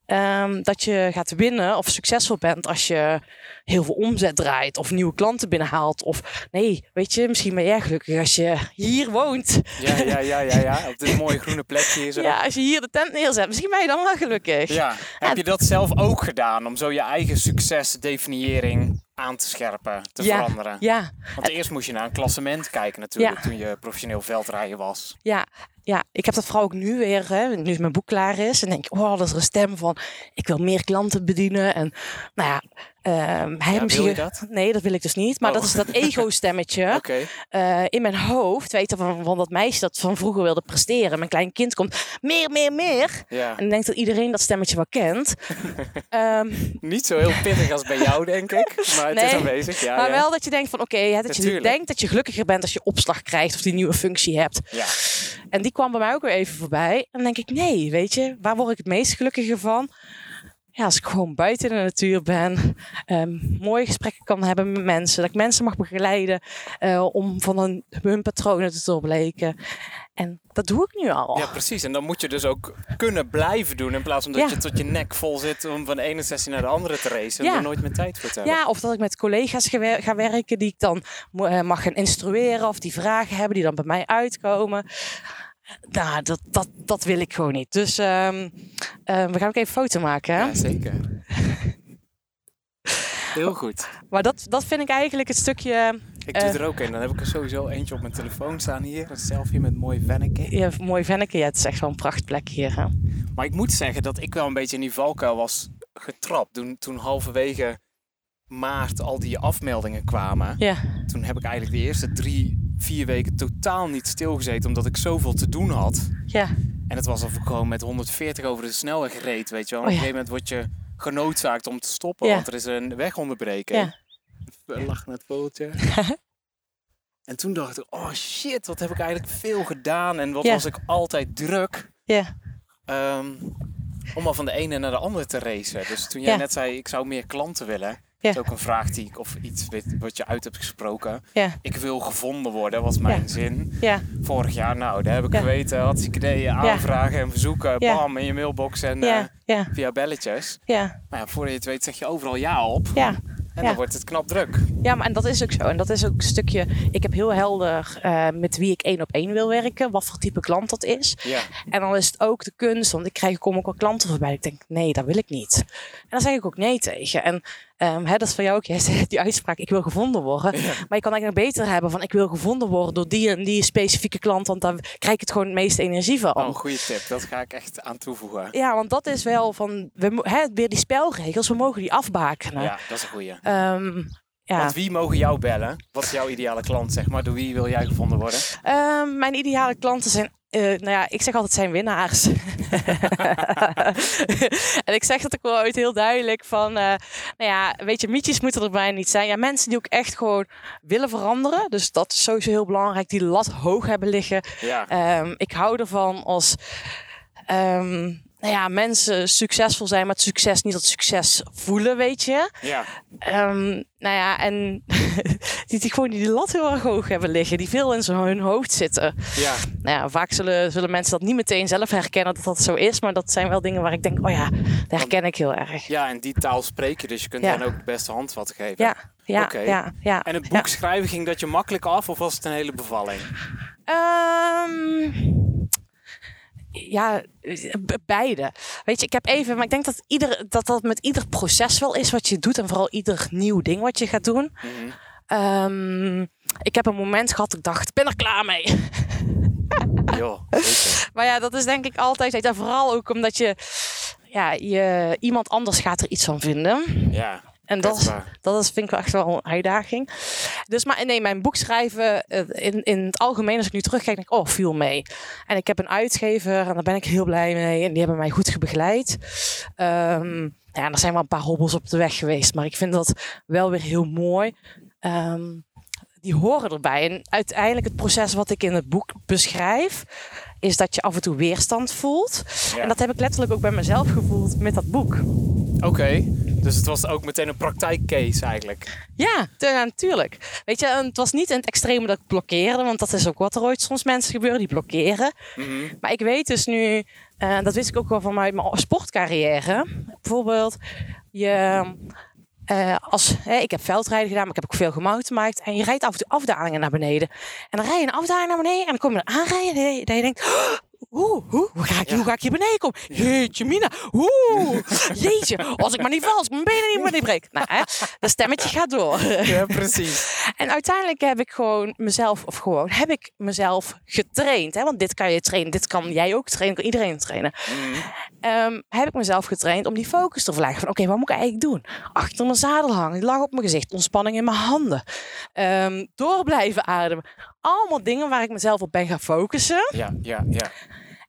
ehm, dat je gaat winnen of succesvol bent als je heel veel omzet draait of nieuwe klanten binnenhaalt. Of nee, weet je, misschien ben jij gelukkig als je hier woont. Ja, ja, ja, ja, ja. Op dit mooie groene plekje zo. Ja, als je hier de tent neerzet, misschien ben je dan wel gelukkig. Ja. Heb je dat zelf ook gedaan om zo je eigen succesdefiniëring aan te scherpen, te Ja, veranderen? Ja, Want eerst moest je naar een klassement kijken natuurlijk, Ja. toen je professioneel veldrijden was. ja, ja, ik heb dat vooral ook nu weer, hè, nu mijn boek klaar is. En denk ik, oh, dat is er een stem van, ik wil meer klanten bedienen. En nou ja, hij Ja, misschien... wil je dat? Nee, dat wil ik dus niet. Maar Oh. dat is dat ego-stemmetje eh, in mijn hoofd. Weet je, van, van dat meisje dat van vroeger wilde presteren. Mijn klein kind komt, meer, meer, meer. Ja. En ik denk dat iedereen dat stemmetje wel kent. Ehm, Niet zo heel pittig als bij jou, denk ik. Maar het is aanwezig. Ja, maar wel dat je denkt van, oké, hè, dat je denkt dat je gelukkiger bent als je opslag krijgt of die nieuwe functie hebt. Ja. En die kwam bij mij ook weer even voorbij. En dan denk ik, nee, weet je, waar word ik het meest gelukkiger van? Ja, als ik gewoon buiten in de natuur ben, ehm, mooie gesprekken kan hebben met mensen, dat ik mensen mag begeleiden eh, om van hun, hun patronen te doorbreken. En dat doe ik nu al. ja, precies. En dan moet je dus ook kunnen blijven doen. In plaats van dat Ja. je tot je nek vol zit om van de ene sessie naar de andere te racen. En Ja. er nooit meer tijd voor te hebben. Ja, of dat ik met collega's ga, wer- ga werken die ik dan eh, mag gaan instrueren of die vragen hebben die dan bij mij uitkomen. Nou, dat, dat, dat wil ik gewoon niet. Dus ehm, eh, we gaan ook even een foto maken. Hè? Ja, zeker. Heel goed. Maar dat, dat vind ik eigenlijk het stukje Ik doe Eh. er ook een. Dan heb ik er sowieso eentje op mijn telefoon staan hier. Een selfie met mooi venneke. ja, mooi venneke. Ja, het is echt wel een prachtplek hier. Hè? Maar ik moet zeggen dat ik wel een beetje in die valkuil was getrapt. Toen, toen halverwege maart al die afmeldingen kwamen. Ja, Toen heb ik eigenlijk de eerste drie, vier weken totaal niet stilgezeten. Omdat ik zoveel te doen had. ja, En het was alsof ik gewoon met 140 over de snelweg reed. Weet je wel. En Oh op een gegeven moment word je genoodzaakt om te stoppen. Ja. Want er is een wegonderbreking. ja. We lachen het vogeltje. en toen dacht ik, oh shit, wat heb ik eigenlijk veel gedaan. En wat Ja. was ik altijd druk. ja. Ehm, om al van de ene naar de andere te racen. Dus toen jij net zei, ik zou meer klanten willen. Dat is ook een vraag die ik, of iets wat je uit hebt gesproken. Ik wil gevonden worden, was mijn zin. ja, Vorig jaar, nou, daar heb ik geweten. Hartstikke ideeën, aanvragen en verzoeken. Bam, in je mailbox en eh, via belletjes. ja, Maar ja, voordat je het weet zeg je overal ja op. ja. En Ja. dan wordt het knap druk. Ja, maar en dat is ook zo. En dat is ook een stukje. Ik heb heel helder eh, met wie ik één op één wil werken, wat voor type klant dat is. Ja. En dan is het ook de kunst, want ik krijg kom ook wel klanten voorbij. Ik denk, nee, dat wil ik niet. En dan zeg ik ook nee tegen. En Ehm, hè, dat is voor jou ook die uitspraak, ik wil gevonden worden. Maar je kan eigenlijk nog beter hebben van, ik wil gevonden worden door die en die specifieke klant. Want dan krijg ik het gewoon het meeste energie van. Oh, een goede tip. Dat ga ik echt aan toevoegen. Ja, want dat is wel van, we, hè, weer die spelregels, we mogen die afbakenen. Ja, dat is een goede. Ehm, ja. Want wie mogen jou bellen? Wat is jouw ideale klant, zeg maar? Door wie wil jij gevonden worden? Ehm, mijn ideale klanten zijn, eh, nou ja, ik zeg altijd zijn winnaars. en ik zeg dat ook wel uit heel duidelijk van, eh, nou ja, weet je, mietjes moeten er bijna niet zijn. Ja, mensen die ook echt gewoon willen veranderen. Dus dat is sowieso heel belangrijk. Die lat hoog hebben liggen. Ja. Ehm, ik hou ervan als ehm, nou ja, mensen succesvol zijn, maar het succes niet dat succes voelen, weet je. ja. Ehm, nou ja, en die, die gewoon die lat heel erg hoog hebben liggen, die veel in hun hoofd zitten. Ja. Nou ja, vaak zullen, zullen mensen dat niet meteen zelf herkennen dat dat zo is, maar dat zijn wel dingen waar ik denk, oh ja, dat herken ik heel erg. ja, en die taal spreek je, dus je kunt Ja. hen ook het beste handvat geven. Ja, ja, ja, ja. En het boek schrijven, ging dat je makkelijk af of was het een hele bevalling? Ehm, ja, be- beide. Weet je, ik heb even, maar ik denk dat, ieder, dat dat met ieder proces wel is wat je doet en vooral ieder nieuw ding wat je gaat doen. Mhm. Ehm, ik heb een moment gehad, dat ik dacht, ik ben er klaar mee. Maar ja, dat is denk ik altijd, en vooral ook omdat je, ja, je, iemand anders gaat er iets van vinden. Ja, En dat, dat is, vind ik wel echt wel een uitdaging. Dus maar nee, mijn boek schrijven eh, in, in het algemeen, als ik nu terugkijk, denk ik, oh, viel mee. En ik heb een uitgever en daar ben ik heel blij mee. En die hebben mij goed begeleid. Ehm, ja, er zijn wel een paar hobbels op de weg geweest, maar ik vind dat wel weer heel mooi. Ehm, die horen erbij. En uiteindelijk het proces wat ik in het boek beschrijf, is dat je af en toe weerstand voelt. Ja. En dat heb ik letterlijk ook bij mezelf gevoeld met dat boek. Oké, dus het was ook meteen een praktijkcase eigenlijk. Ja, natuurlijk. Weet je, het was niet in het extreme dat ik blokkeerde, want dat is ook wat er ooit soms mensen gebeuren, die blokkeren. Mhm. Maar ik weet dus nu, eh, dat wist ik ook wel van mijn mijn sportcarrière. Bijvoorbeeld, je, eh, als, hè, ik heb veldrijden gedaan, maar ik heb ook veel gemountainbiked. En je rijdt af en toe afdalingen naar beneden. En dan rij je een afdaling naar beneden en dan kom je er aanrijden. Dat je denkt, Oeh, hoe, hoe, ga ik, Ja. hoe ga ik hier beneden komen? Jeetje, Mina. Oeh, jeetje. Als ik maar niet val, als ik mijn benen niet meer niet breek. Nou, hè, dat stemmetje gaat door. Ja, precies. En uiteindelijk heb ik gewoon mezelf, of gewoon, heb ik mezelf getraind. Hè? Want dit kan je trainen, dit kan jij ook trainen, kan iedereen trainen. Mhm. Ehm, heb ik mezelf getraind om die focus te verleggen. Van oké, wat moet ik eigenlijk doen? Achter mijn zadel hangen, lag op mijn gezicht, ontspanning in mijn handen. Ehm, door blijven ademen. Allemaal dingen waar ik mezelf op ben gaan focussen. Ja, ja, ja.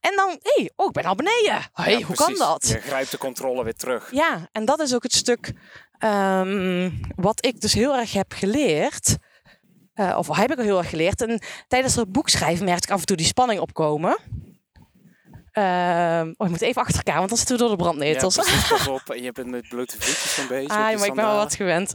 En dan, hé, hey, oh, ik ben al beneden. Hey, Ja, hoe kan dat? Je grijpt de controle weer terug. Ja, en dat is ook het stuk ehm, wat ik dus heel erg heb geleerd. Eh, of heb ik al heel erg geleerd. En tijdens het boek schrijven merkte ik af en toe die spanning opkomen. Ehm, oh, ik moet even achter elkaar, want dan zitten we door de Ja, brandnetels. precies, pas op. En je bent met blote voetjes een beetje. ah, maar ik ben wel wat gewend.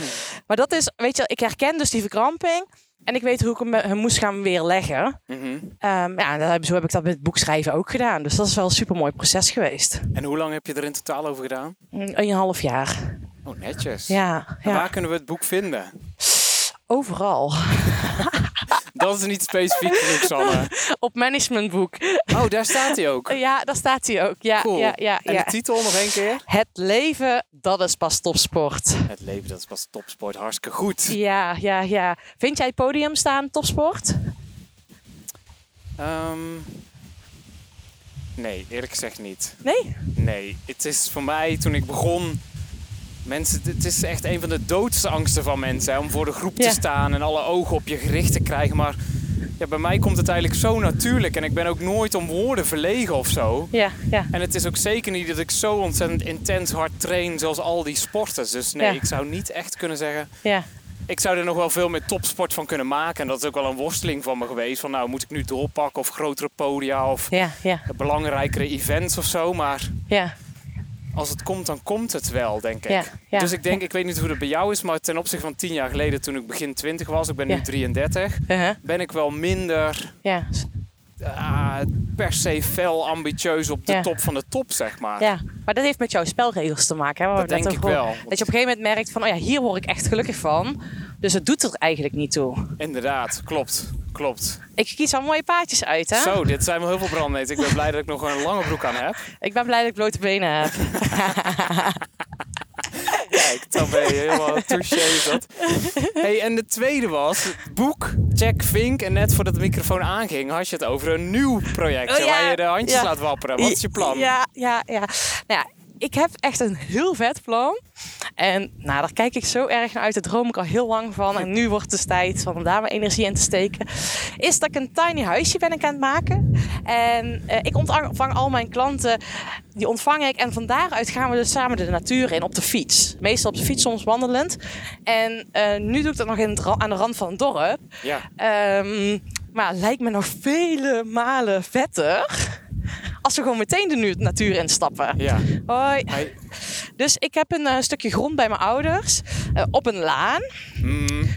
maar dat is, weet je, ik herken dus die verkramping. En ik weet hoe ik hem, hem moest gaan weerleggen. Mhm. Ehm ja, en dat heb- zo heb ik dat met het boek schrijven ook gedaan. Dus dat is wel een super mooi proces geweest. En hoe lang heb je er in totaal over gedaan? Mm, Een half jaar. Oh, netjes. Ja, En ja. waar kunnen we het boek vinden? overal. Dat is niet specifiek genoeg, Sanne. Op managementboek. Oh, daar staat hij ook. Ja, daar staat hij ook. Ja, Cool. ja, ja, En de titel nog één keer? Het leven, dat is pas topsport. Het leven, dat is pas topsport. Hartstikke goed. Ja, ja, ja. Vind jij het podium staan topsport? Ehm, nee, eerlijk gezegd niet. Nee? Nee, het is voor mij toen ik begon. Mensen, het is echt een van de doodsangsten van mensen hè, om voor de groep Ja. te staan en alle ogen op je gericht te krijgen. Maar ja, bij mij komt het eigenlijk zo natuurlijk en ik ben ook nooit om woorden verlegen of zo. Ja, ja. En het is ook zeker niet dat ik zo ontzettend intens hard train zoals al die sporters. Dus nee, Ja. ik zou niet echt kunnen zeggen. Ja, Ik zou er nog wel veel met topsport van kunnen maken. En dat is ook wel een worsteling van me geweest. Van nou, moet ik nu doorpakken of grotere podia of ja, ja, belangrijkere events of zo. Maar ja. Als het komt, dan komt het wel, denk ik. Ja, ja, dus ik denk, ik weet niet hoe dat bij jou is, maar ten opzichte van tien jaar geleden toen ik begin 20 was, ik ben Ja. nu 33, Uh-huh. ben ik wel minder Ja, ah, per se fel ambitieus op de top van de top, zeg maar. ja. Maar dat heeft met jouw spelregels te maken. Hè? Dat denk ik wel. Dat je op een gegeven moment merkt van, oh ja, hier word ik echt gelukkig van. Dus het doet er eigenlijk niet toe. Inderdaad, klopt. Klopt. Ik kies al mooie paadjes uit, hè? Zo, dit zijn wel heel veel brandneten. Ik ben blij dat ik nog een lange broek aan heb. Ik ben blij dat ik blote benen heb. Kijk, dan ben je helemaal touché dat. Hey, en de tweede was het boek Jack Vink. En net voordat de microfoon aanging, had je het over een nieuw project. Oh, ja, waar je de handjes ja. laat wapperen. Wat is je plan? Ja, ja, ja. Nou ja, ik heb echt een heel vet plan. En nou, daar kijk ik zo erg naar uit. Daar droom ik al heel lang van. En nu wordt het dus tijd om daar mijn energie in te steken. Is dat ik een tiny huisje ben ik aan het maken. En eh, ik ontvang al mijn klanten. Die ontvang ik. En van daaruit gaan we dus samen de natuur in op de fiets. Meestal op de fiets, soms wandelend. En eh, nu doe ik dat nog in het aan de rand van een dorp. Ja. Ehm, maar het lijkt me nog vele malen vetter als we gewoon meteen de natuur instappen. ja. Hoi. Dus ik heb een eh, stukje grond bij mijn ouders eh, op een laan. mm,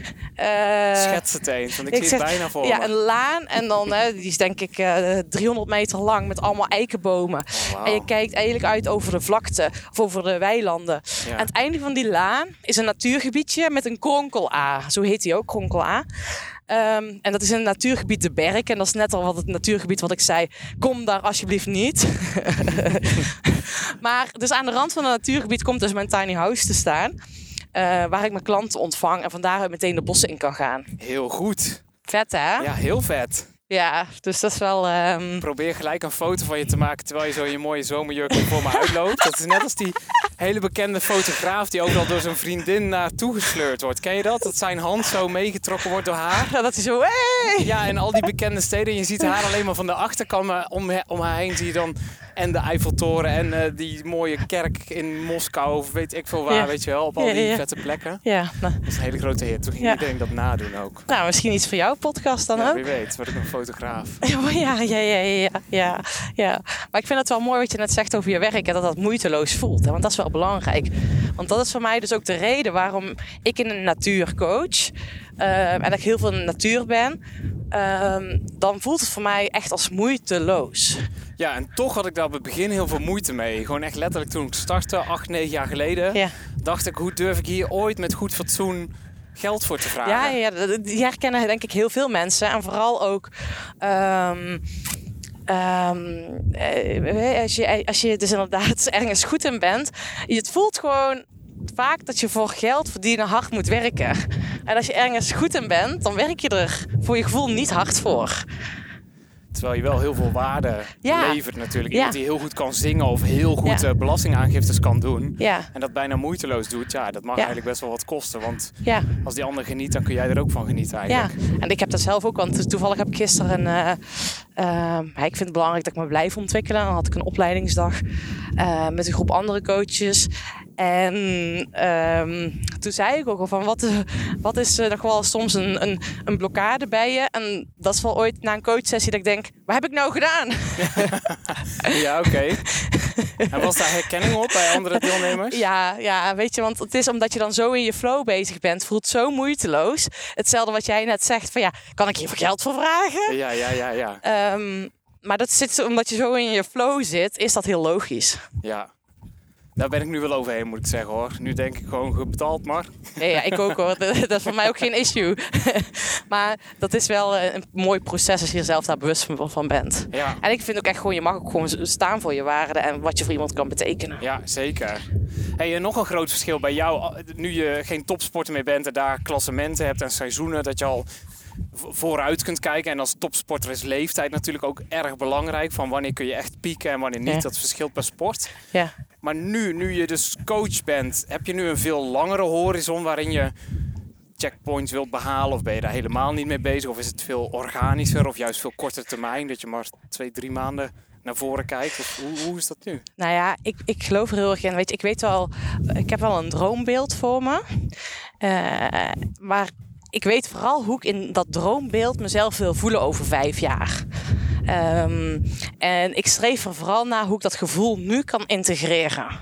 schets het eens, want ik, zie zeg- het bijna voor ja, me. een laan en dan, hè, die is denk ik eh 300 meter lang met allemaal eikenbomen. Oh. En je kijkt eigenlijk uit over de vlakte of over de weilanden. Ja. Aan het einde van die laan is een natuurgebiedje met een kronkel-A. Zo heet die ook, kronkel-A. Ehm, en dat is een natuurgebied de Berk. En dat is net al wat het natuurgebied wat ik zei. Kom daar alsjeblieft niet. maar dus aan de rand van het natuurgebied komt dus mijn tiny house te staan. eh, waar ik mijn klanten ontvang en van daaruit meteen de bossen in kan gaan. Heel goed. Vet hè? Ja, heel vet. Dus dat is wel... ehm, Probeer gelijk een foto van je te maken terwijl je zo in je mooie zomerjurk voor me uitloopt. Dat is net als die hele bekende fotograaf die ook al door zijn vriendin naartoe gesleurd wordt. Ken je dat? Dat zijn hand zo meegetrokken wordt door haar. dat is zo... Hey! Ja, en al die bekende steden. Je ziet haar alleen maar van de achterkant, maar om, om haar heen zie je dan en de Eiffeltoren en eh, die mooie kerk in Moskou of weet ik veel waar, Ja. weet je wel, op al die vette plekken. Ja, nou, Dat is een hele grote hit. Toen ging iedereen dat nadoen ook. nou, misschien iets voor jouw podcast dan Ja, ook. wie weet, word ik een fotograaf. Ja, ja, ja, ja, ja. Maar ik vind het wel mooi wat je net zegt over je werk en dat dat moeiteloos voelt. Hè? Want dat is wel belangrijk. Want dat is voor mij dus ook de reden waarom ik in een natuur coach. eh, en dat ik heel veel in de natuur ben. ehm, dan voelt het voor mij echt als moeiteloos. Ja, en toch had ik daar op het begin heel veel moeite mee. Gewoon echt letterlijk toen ik startte, acht, negen jaar geleden, Ja, dacht ik, hoe durf ik hier ooit met goed fatsoen geld voor te vragen? ja, ja die herkennen denk ik heel veel mensen. En vooral ook... ehm, ehm, eh, als, je, als je dus inderdaad ergens goed in bent, het voelt gewoon vaak dat je voor geld verdienen hard moet werken. En als je ergens goed in bent, dan werk je er voor je gevoel niet hard voor. Terwijl je wel heel veel waarde Ja. levert natuurlijk. Ja. Iemand die heel goed kan zingen of heel goed Ja. eh, belastingaangiftes kan doen. Ja, En dat bijna moeiteloos doet, ja, dat mag Ja. eigenlijk best wel wat kosten. Want ja, als die ander geniet, dan kun jij er ook van genieten ja. eigenlijk. En ik heb dat zelf ook, want toevallig heb ik gisteren een. eh, ja, ik vind het belangrijk dat ik me blijf ontwikkelen. Dan had ik een opleidingsdag eh, met een groep andere coaches. En ehm, toen zei ik ook al van wat, wat is eh, nog wel soms een, een, een blokkade bij je. En dat is wel ooit na een coachsessie dat ik denk, wat heb ik nou gedaan? Ja, oké. en was daar herkenning op bij andere deelnemers? Ja, ja, weet je, want het is omdat je dan zo in je flow bezig bent, voelt zo moeiteloos. Hetzelfde wat jij net zegt van ja, kan ik hier voor geld voor vragen? Ja, ja, ja, ja. Ehm, maar dat zit zo- omdat je zo in je flow zit, is dat heel logisch. ja. Daar ben ik nu wel overheen, moet ik zeggen hoor. Nu denk ik gewoon betaald maar. Ja, ja ik ook hoor. Dat is voor mij ook geen issue. maar dat is wel eh, een mooi proces als je er zelf daar bewust van- bent. Ja, En ik vind ook echt gewoon, je mag ook gewoon staan voor je waarde en wat je voor iemand kan betekenen. ja zeker. Hey, en nog een groot verschil bij jou, nu je geen topsporter meer bent en daar klassementen hebt en seizoenen, dat je al vooruit kunt kijken. En als topsporter is leeftijd natuurlijk ook erg belangrijk. Van wanneer kun je echt pieken en wanneer niet. Ja. Dat verschilt per sport. Ja. Maar nu, nu je dus coach bent, heb je nu een veel langere horizon waarin je checkpoints wilt behalen? Of ben je daar helemaal niet mee bezig? Of is het veel organischer of juist veel korter termijn? Dat je maar twee, drie maanden naar voren kijkt? Of hoe, hoe is dat nu? Nou ja, ik, ik geloof er heel erg in. Weet ik weet wel, ik heb wel een droombeeld voor me. Eh, maar ik weet vooral hoe ik in dat droombeeld mezelf wil voelen over vijf jaar. Ehm, en ik streef er vooral naar hoe ik dat gevoel nu kan integreren.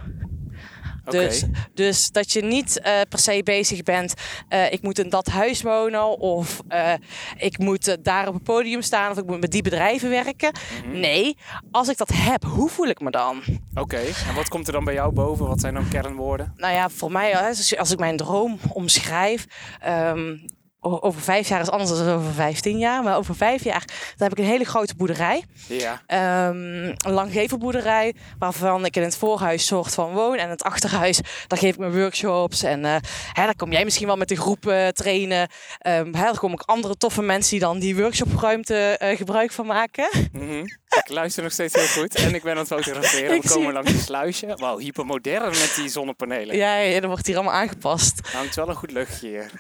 Dus, dus dat je niet eh, per se bezig bent, eh, ik moet in dat huis wonen of eh, ik moet daar op het podium staan of ik moet met die bedrijven werken. Mhm. Nee, als ik dat heb, hoe voel ik me dan? Oké, en wat komt er dan bij jou boven? Wat zijn dan kernwoorden? Nou ja, voor mij, als, als ik mijn droom omschrijf, ehm, over vijf jaar is anders dan over vijftien jaar. Maar over vijf jaar dan heb ik een hele grote boerderij. Ja. Ehm, een langgevelboerderij waarvan ik in het voorhuis soort van woon. En het achterhuis, daar geef ik mijn workshops. En eh hè, daar kom jij misschien wel met de groep eh, trainen. Ehm hè, daar komen ook andere toffe mensen die dan die workshopruimte eh, gebruik van maken. Mhm. Ik luister nog steeds heel goed. En ik ben aan het fotograferen. Ik We komen zie- langs een sluisje. Wauw, hypermodern met die zonnepanelen. Ja, ja, dat wordt hier allemaal aangepast. Er hangt wel een goed luchtje hier.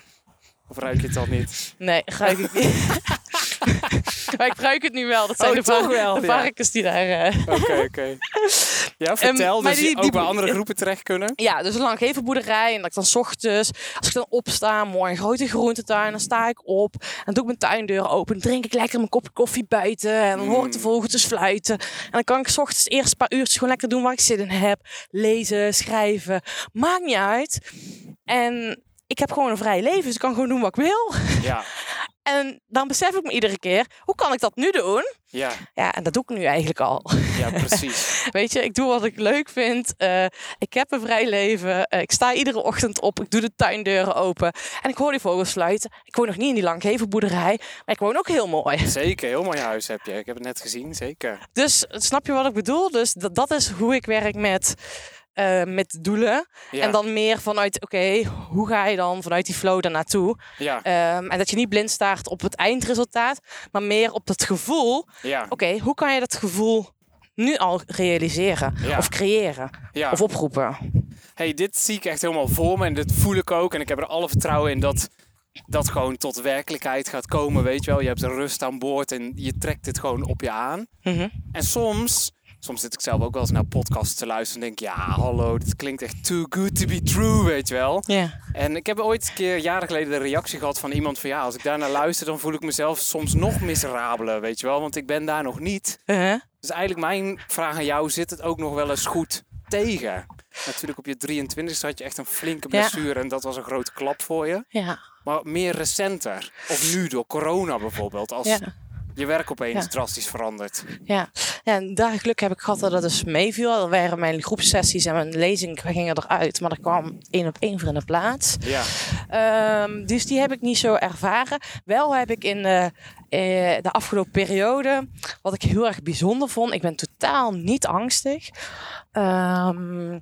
Of ruik je het al niet? Nee, ruik ik niet. maar ik ruik het nu wel. Dat zijn Oh, de, var- wel, de varkens die daar... eh, Oké, oké. Ja, vertel. Ehm, maar dus die- die, ook die- bij andere groepen terecht kunnen. Ja, dus een langgevelboerderij. En dat ik dan 's ochtends, als ik dan opsta, mooi een grote groentetuin, dan sta ik op. En doe ik mijn tuindeur open. Dan drink ik lekker mijn kopje koffie buiten. En dan hoor ik de Mm. vogeltjes fluiten. En dan kan ik 's ochtends eerst een paar uurtjes gewoon lekker doen waar ik zin in heb. Lezen, schrijven. Maakt niet uit. En ik heb gewoon een vrij leven, dus ik kan gewoon doen wat ik wil. Ja, En dan besef ik me iedere keer, hoe kan ik dat nu doen? ja, Ja, en dat doe ik nu eigenlijk al. ja, precies. Weet je, ik doe wat ik leuk vind. Eh, ik heb een vrij leven. Eh, ik sta iedere ochtend op. Ik doe de tuindeuren open. En ik hoor die vogels fluiten. Ik woon nog niet in die langgevelboerderij. Maar ik woon ook heel mooi. Zeker, heel mooi huis heb je. Ik heb het net gezien, zeker. Dus snap je wat ik bedoel? Dus dat, dat is hoe ik werk met, eh, met doelen. Ja, En dan meer vanuit, oké, hoe ga je dan vanuit die flow daar naartoe? ja, Ehm, en dat je niet blind staart op het eindresultaat. Maar meer op het gevoel. ja, Oké, hoe kan je dat gevoel nu al realiseren? Ja. Of creëren? ja. Of oproepen? hey, dit zie ik echt helemaal voor me en dit voel ik ook. En ik heb er alle vertrouwen in dat dat gewoon tot werkelijkheid gaat komen, weet je wel. Je hebt rust aan boord en je trekt dit gewoon op je aan. Mhm. En soms, soms zit ik zelf ook wel eens naar podcasts te luisteren en denk ja, hallo, dit klinkt echt too good to be true, weet je wel. Ja. En ik heb ooit een keer jaren geleden de reactie gehad van iemand van ja, als ik daar naar luister, dan voel ik mezelf soms nog miserabeler, weet je wel. Want ik ben daar nog niet. Uh-huh. Dus eigenlijk mijn vraag aan jou, zit het ook nog wel eens goed tegen? Natuurlijk op je 23 had je echt een flinke Ja. blessure en dat was een grote klap voor je. Ja. Maar meer recenter, of nu door corona bijvoorbeeld, als Ja. Je werk opeens Ja. drastisch verandert. Ja. ja, en daar geluk heb ik gehad dat het dus meeviel. Er waren mijn groepsessies en mijn lezing gingen eruit. Maar er kwam één op één voor in de plaats. Ja, Ehm, dus die heb ik niet zo ervaren. Wel heb ik in de, eh, de afgelopen periode, wat ik heel erg bijzonder vond. Ik ben totaal niet angstig. Ehm,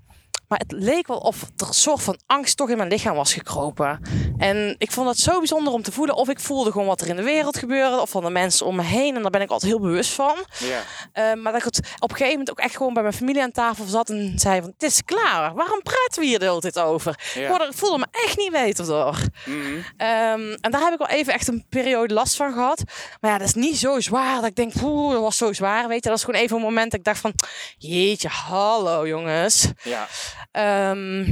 maar het leek wel of er een soort van angst toch in mijn lichaam was gekropen. En ik vond het zo bijzonder om te voelen. Of ik voelde gewoon wat er in de wereld gebeurde. Of van de mensen om me heen. En daar ben ik altijd heel bewust van. ja, Eh, maar dat ik het op een gegeven moment ook echt gewoon bij mijn familie aan tafel zat en zei van, het is klaar. Waarom praten we hier de hele tijd over? Ja. Ik voelde me echt niet beter door. Mhm. Ehm, en daar heb ik wel even echt een periode last van gehad. Maar ja, dat is niet zo zwaar dat ik denk, poeh, dat was zo zwaar. Weet je, dat is gewoon even een moment dat ik dacht van, jeetje, hallo jongens. ja. Ehm,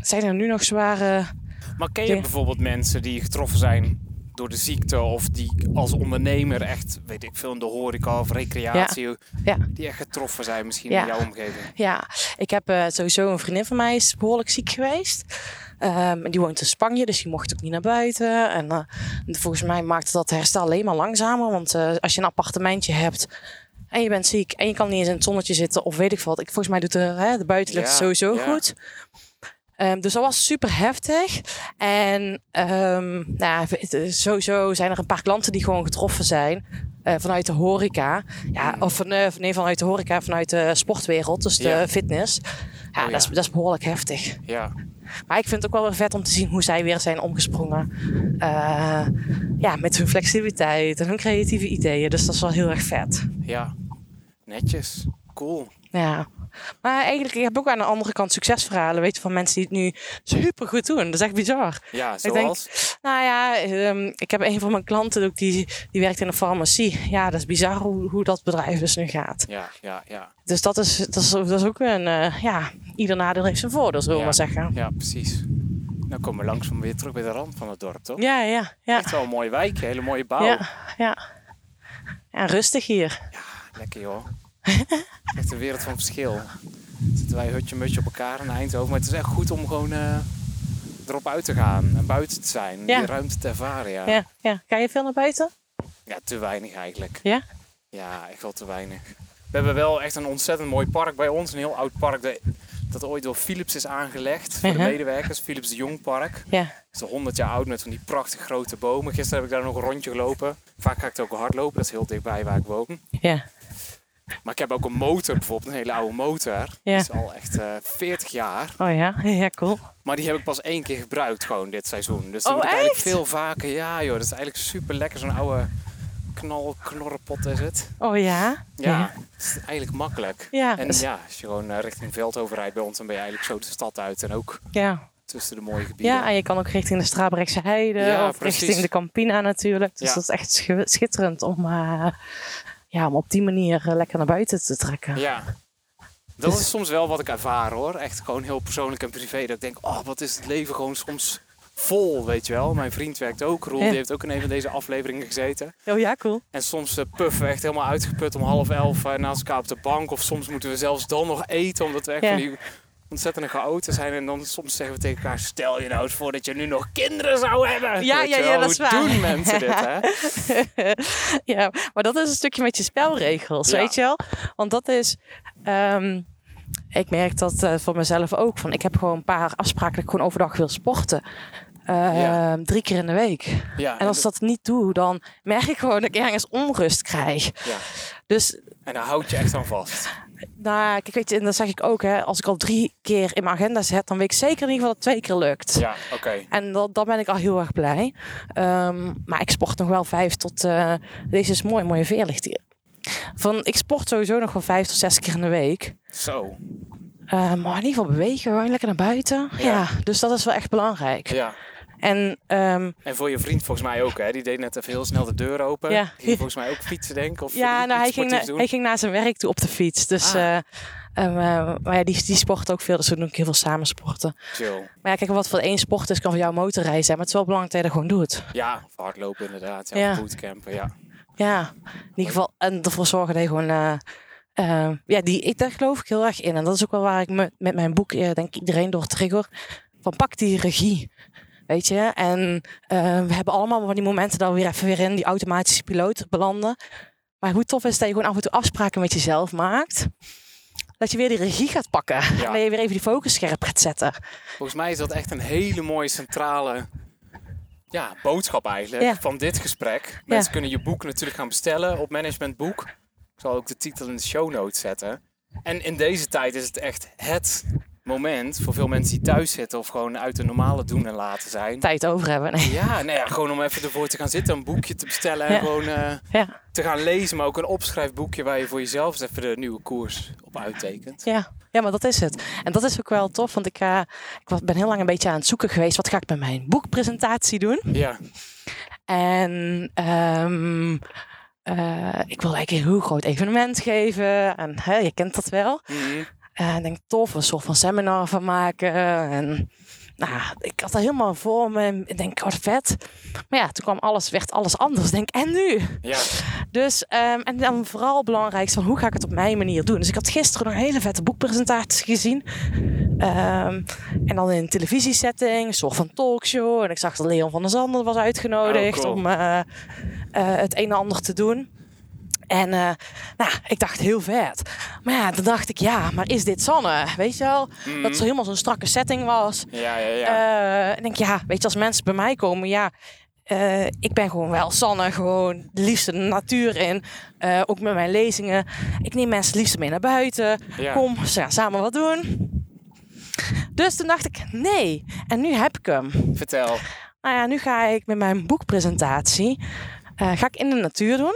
zijn er nu nog zware... Maar ken je Ja. bijvoorbeeld mensen die getroffen zijn door de ziekte of die als ondernemer echt, weet ik veel, in de horeca of recreatie, Ja. die echt getroffen zijn misschien Ja. in jouw omgeving? Ja, ik heb eh, sowieso een vriendin van mij is behoorlijk ziek geweest. Ehm, en die woont in Spanje, dus die mocht ook niet naar buiten. En eh, volgens mij maakte dat herstel alleen maar langzamer. Want eh, als je een appartementje hebt en je bent ziek en je kan niet eens in het zonnetje zitten of weet ik wat. Ik, volgens mij doet de, hè, de buitenlucht Ja, sowieso ja. goed. Ehm, dus dat was super heftig. En ehm, nou, is sowieso zijn er een paar klanten die gewoon getroffen zijn. eh, vanuit de horeca. Ja, of van, eh, nee, vanuit de horeca, vanuit de sportwereld, dus de Ja. fitness. Ja, Oh, Dat, is, ja. dat is behoorlijk heftig. Ja, Maar ik vind het ook wel weer vet om te zien hoe zij weer zijn omgesprongen. Eh, ja, met hun flexibiliteit en hun creatieve ideeën. Dus dat is wel heel erg vet. ja. Netjes. Cool. Ja. Maar eigenlijk, ik heb ook aan de andere kant succesverhalen, weet je, van mensen die het nu super goed doen. Dat is echt bizar. Ja, denk- zoals? Nou ja, ehm, ik heb een van mijn klanten ook, die, die werkt in een farmacie. Ja, dat is bizar hoe, hoe dat bedrijf dus nu gaat. Ja, ja, ja. Dus dat is, dat is, dat is ook een, eh, ja, ieder nadeel heeft zijn voordeel, zullen we Ja. maar zeggen. Ja, precies. Dan komen we langzaam weer terug bij de rand van het dorp, toch? Ja, ja, ja. Echt wel een mooie wijk, hele mooie bouw. Ja, ja. Ja, rustig hier. Lekker joh. Echt een wereld van verschil. Zitten wij hutje mutje op elkaar in Eindhoven. Maar het is echt goed om gewoon eh, erop uit te gaan en buiten te zijn. Ja. Die ruimte te ervaren, ja. ja. Ja, ja. Ga je veel naar buiten? te weinig eigenlijk. Ja? Ja, echt wel te weinig. We hebben wel echt een ontzettend mooi park bij ons. Een heel oud park. Dat ooit door Philips is aangelegd voor de Mhm. medewerkers. Philips de Jongpark. Ja. Het is al 100 jaar oud met van die prachtige grote bomen. Gisteren heb ik daar nog een rondje gelopen. Vaak ga ik er ook hardlopen, dat is heel dichtbij waar ik woon. Ja. Maar ik heb ook een motor bijvoorbeeld, een hele oude motor. Ja. Die is al echt eh 40 jaar. Oh ja, ja, cool. Maar die heb ik pas één keer gebruikt gewoon dit seizoen. Dus dan Oh, moet ik eigenlijk veel vaker. Ja joh, dat is eigenlijk super lekker. Zo'n oude knal knorrenpot is het. Oh ja? Ja, het is eigenlijk makkelijk. Ja, En dus- ja, als je gewoon eh, richting Veldhoven rijdt bij ons, dan ben je eigenlijk zo de stad uit. En ook ja. tussen de mooie gebieden. Ja, en je kan ook richting de Strabrechtse Heide Ja, of precies. richting de Campina natuurlijk. Dus dat is echt schi- schitterend om, eh, ja, om op die manier eh, lekker naar buiten te trekken. Ja. Dat Dus- is soms wel wat ik ervaar hoor. Echt gewoon heel persoonlijk en privé. Dat ik denk, oh wat is het leven gewoon soms vol, weet je wel. Mijn vriend werkt ook. Roel, Ja. die heeft ook in een van deze afleveringen gezeten. Oh ja, cool. En soms eh, puffen we echt helemaal uitgeput om half elf eh, naast elkaar op de bank. Of soms moeten we zelfs dan nog eten, omdat we echt Ja. van die ontzettende chaoten zijn. En dan soms zeggen we tegen elkaar, stel je nou eens voor dat je nu nog kinderen zou hebben. Ja, Weet ja, dat is Hoe waar. doen mensen dit, hè? ja, maar dat is een stukje met je spelregels, Ja. weet je wel? Want dat is... ehm, ik merk dat eh, voor mezelf ook. Van, ik heb gewoon een paar afspraken dat ik gewoon overdag wil sporten. Ehm, Ja. Drie keer in de week. Ja, En als ik dat niet doe, dan merk ik gewoon dat ik ergens onrust krijg. ja. Dus en daar houd je echt aan vast. Nou, kijk, weet je, en dat zeg ik ook, hè. Als ik al drie keer in mijn agenda zet, dan weet ik zeker in ieder geval dat het twee keer lukt. Ja, oké. En dat, dan ben ik al heel erg blij. Ehm, maar ik sport nog wel vijf tot... eh, deze is mooi, mooie veerlicht hier. Van, ik sport sowieso nog wel vijf tot zes keer in de week. Zo. Eh, maar in ieder geval bewegen, gewoon lekker naar buiten. Ja. Ja, dus dat is wel echt belangrijk. Ja. En ehm, En voor je vriend volgens mij ook, hè? Die deed net even heel snel de deur open. Ja. Ging volgens mij ook fietsen, denk ik. Of ja, nou, hij, ging, na- hij ging naar zijn werk toe op de fiets. Dus, Ah. eh, ehm, eh, maar ja, die, die sport ook veel. Dus we doen ook heel veel samen sporten. Chill. Maar ja, kijk, wat voor één sport is, kan voor jou motorrijden zijn. Maar het is wel belangrijk dat je dat gewoon doet. Ja, hardlopen inderdaad. Ja, Ja. bootcampen, ja. Ja, in ieder geval. En ervoor zorgen dat je gewoon... eh, eh, ja, die, ik, daar geloof ik heel erg in. En dat is ook wel waar ik me, met mijn boek, denk ik, iedereen door trigger. Van pak die regie. Weet je? En eh, we hebben allemaal van die momenten dat we weer even weer in die automatische piloot belanden. Maar hoe tof is dat je gewoon af en toe afspraken met jezelf maakt. Dat je weer die regie gaat pakken. En dat je weer even die focus scherp gaat zetten. Volgens mij is dat echt een hele mooie centrale ja, boodschap eigenlijk Ja. van dit gesprek. Mensen kunnen je boek natuurlijk gaan bestellen op Management Boek. Ik zal ook de titel in de show notes zetten. En in deze tijd is het echt het moment voor veel mensen die thuis zitten of gewoon uit de normale doen en laten zijn. Tijd over hebben. Nee. Ja, nou ja, gewoon om even ervoor te gaan zitten, een boekje te bestellen en Ja. gewoon eh, Ja, te gaan lezen. Maar ook een opschrijfboekje waar je voor jezelf eens even de nieuwe koers op uittekent. ja. ja, maar dat is het. En dat is ook wel tof. Want ik, eh, ik was- ben heel lang een beetje aan het zoeken geweest. Wat ga ik met mijn boekpresentatie doen? Ja, En ehm, eh, ik wil eigenlijk een heel groot evenement geven. En hè, je kent dat wel. Mhm. En ik denk, tof, een soort van seminar van maken. En nou, ik had dat helemaal voor me. Ik denk, wat vet. Maar ja, toen kwam alles, werd alles anders. Denk, en nu? ja, Dus, ehm, en dan vooral het belangrijkste van hoe ga ik het op mijn manier doen. Dus ik had gisteren nog een hele vette boekpresentatie gezien. Ehm, en dan in een televisiesetting, een soort van talkshow. En ik zag dat Leon van der Zanden was uitgenodigd Oh, cool. om eh, eh, het een en ander te doen. En eh, nou, ik dacht heel vet. Maar ja, dan dacht ik, ja, maar is dit Sanne? Weet je wel? Dat het zo helemaal zo'n strakke setting was. ja, ja. ja. Eh, en denk, ja, weet je, als mensen bij mij komen, ja, eh, ik ben gewoon wel Sanne, gewoon de liefste de natuur in. Ook met mijn lezingen. Ik neem mensen het liefst mee naar buiten. Ja. Kom, ze gaan samen wat doen. Dus toen dacht ik, nee. En nu heb ik hem. Vertel. Nou ja, nu ga ik met mijn boekpresentatie, ga ik in de natuur doen.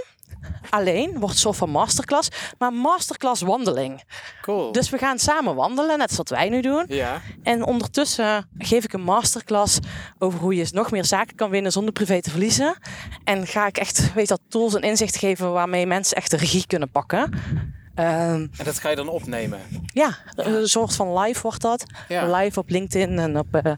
Alleen, wordt soort van masterclass, maar masterclass wandeling. Cool. Dus we gaan samen wandelen, net zoals wij nu doen. Ja, En ondertussen geef ik een masterclass over hoe je nog meer zaken kan winnen zonder privé te verliezen. En ga ik echt, weet dat tools en inzicht geven waarmee mensen echt de regie kunnen pakken. Ehm, en dat ga je dan opnemen. ja, een soort van live wordt dat. Ja. Live op LinkedIn en op eh,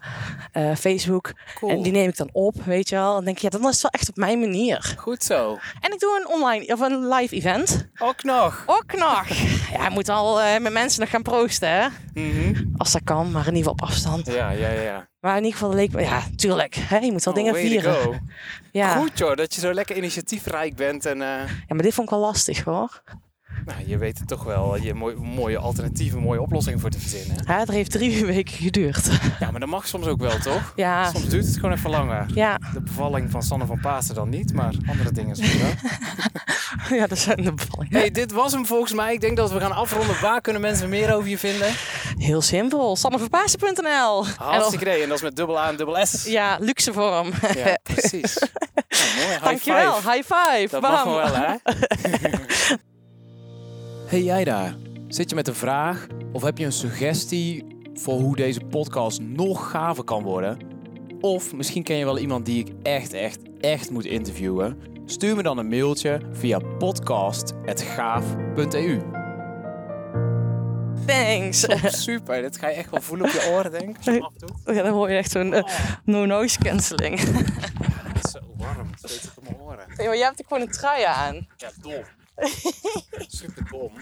eh, Facebook. Cool. En die neem ik dan op, weet je wel. En denk je, ja, dan is het wel echt op mijn manier. Goed zo. En ik doe een online, of een live event. Ook nog. Ook nog. Ja, ik moet al eh, met mensen nog gaan proosten, hè. Mhm. Als dat kan, maar in ieder geval op afstand. Ja, ja, ja. Maar in ieder geval leek me, ja, tuurlijk. Hè, je moet wel Oh, dingen vieren. Ja. Goed joh, dat je zo lekker initiatiefrijk bent. En, ja, maar dit vond ik wel lastig hoor. Nou, je weet toch wel je mooi, mooie alternatieve, mooie oplossing voor te verzinnen. Ja, het heeft drie weken geduurd. Ja, maar dat mag soms ook wel, toch? Ja, Soms duurt het gewoon even langer. ja, De bevalling van Sanne van Pasen dan niet, maar andere dingen soms wel. ja dat zijn de bevallingen. hey, dit was hem volgens mij. Ik denk dat we gaan afronden. Waar kunnen mensen meer over je vinden? Heel simpel. sanneverpaasen.nl Hartstikke idee. En dat is met dubbel A en dubbel S. Ja, luxe vorm. Ja, precies. Nou, mooi. High Dankjewel. five. High five. Dat Bam. mag wel, hè? Hey jij daar. Zit je met een vraag? Of heb je een suggestie voor hoe deze podcast nog gaver kan worden? Of misschien ken je wel iemand die ik echt, echt, echt moet interviewen? Stuur me dan een mailtje via podcast.gaaf.eu. Thanks. Super, dit ga je echt wel voelen op je oren, denk ik. als je hem afdoet. Ja, dan hoor je echt zo'n eh, no-noise cancelling. Het is zo warm, het zweet op mijn oren. Nee, maar jij hebt ook gewoon een trui aan. Ja, dom. Super dom.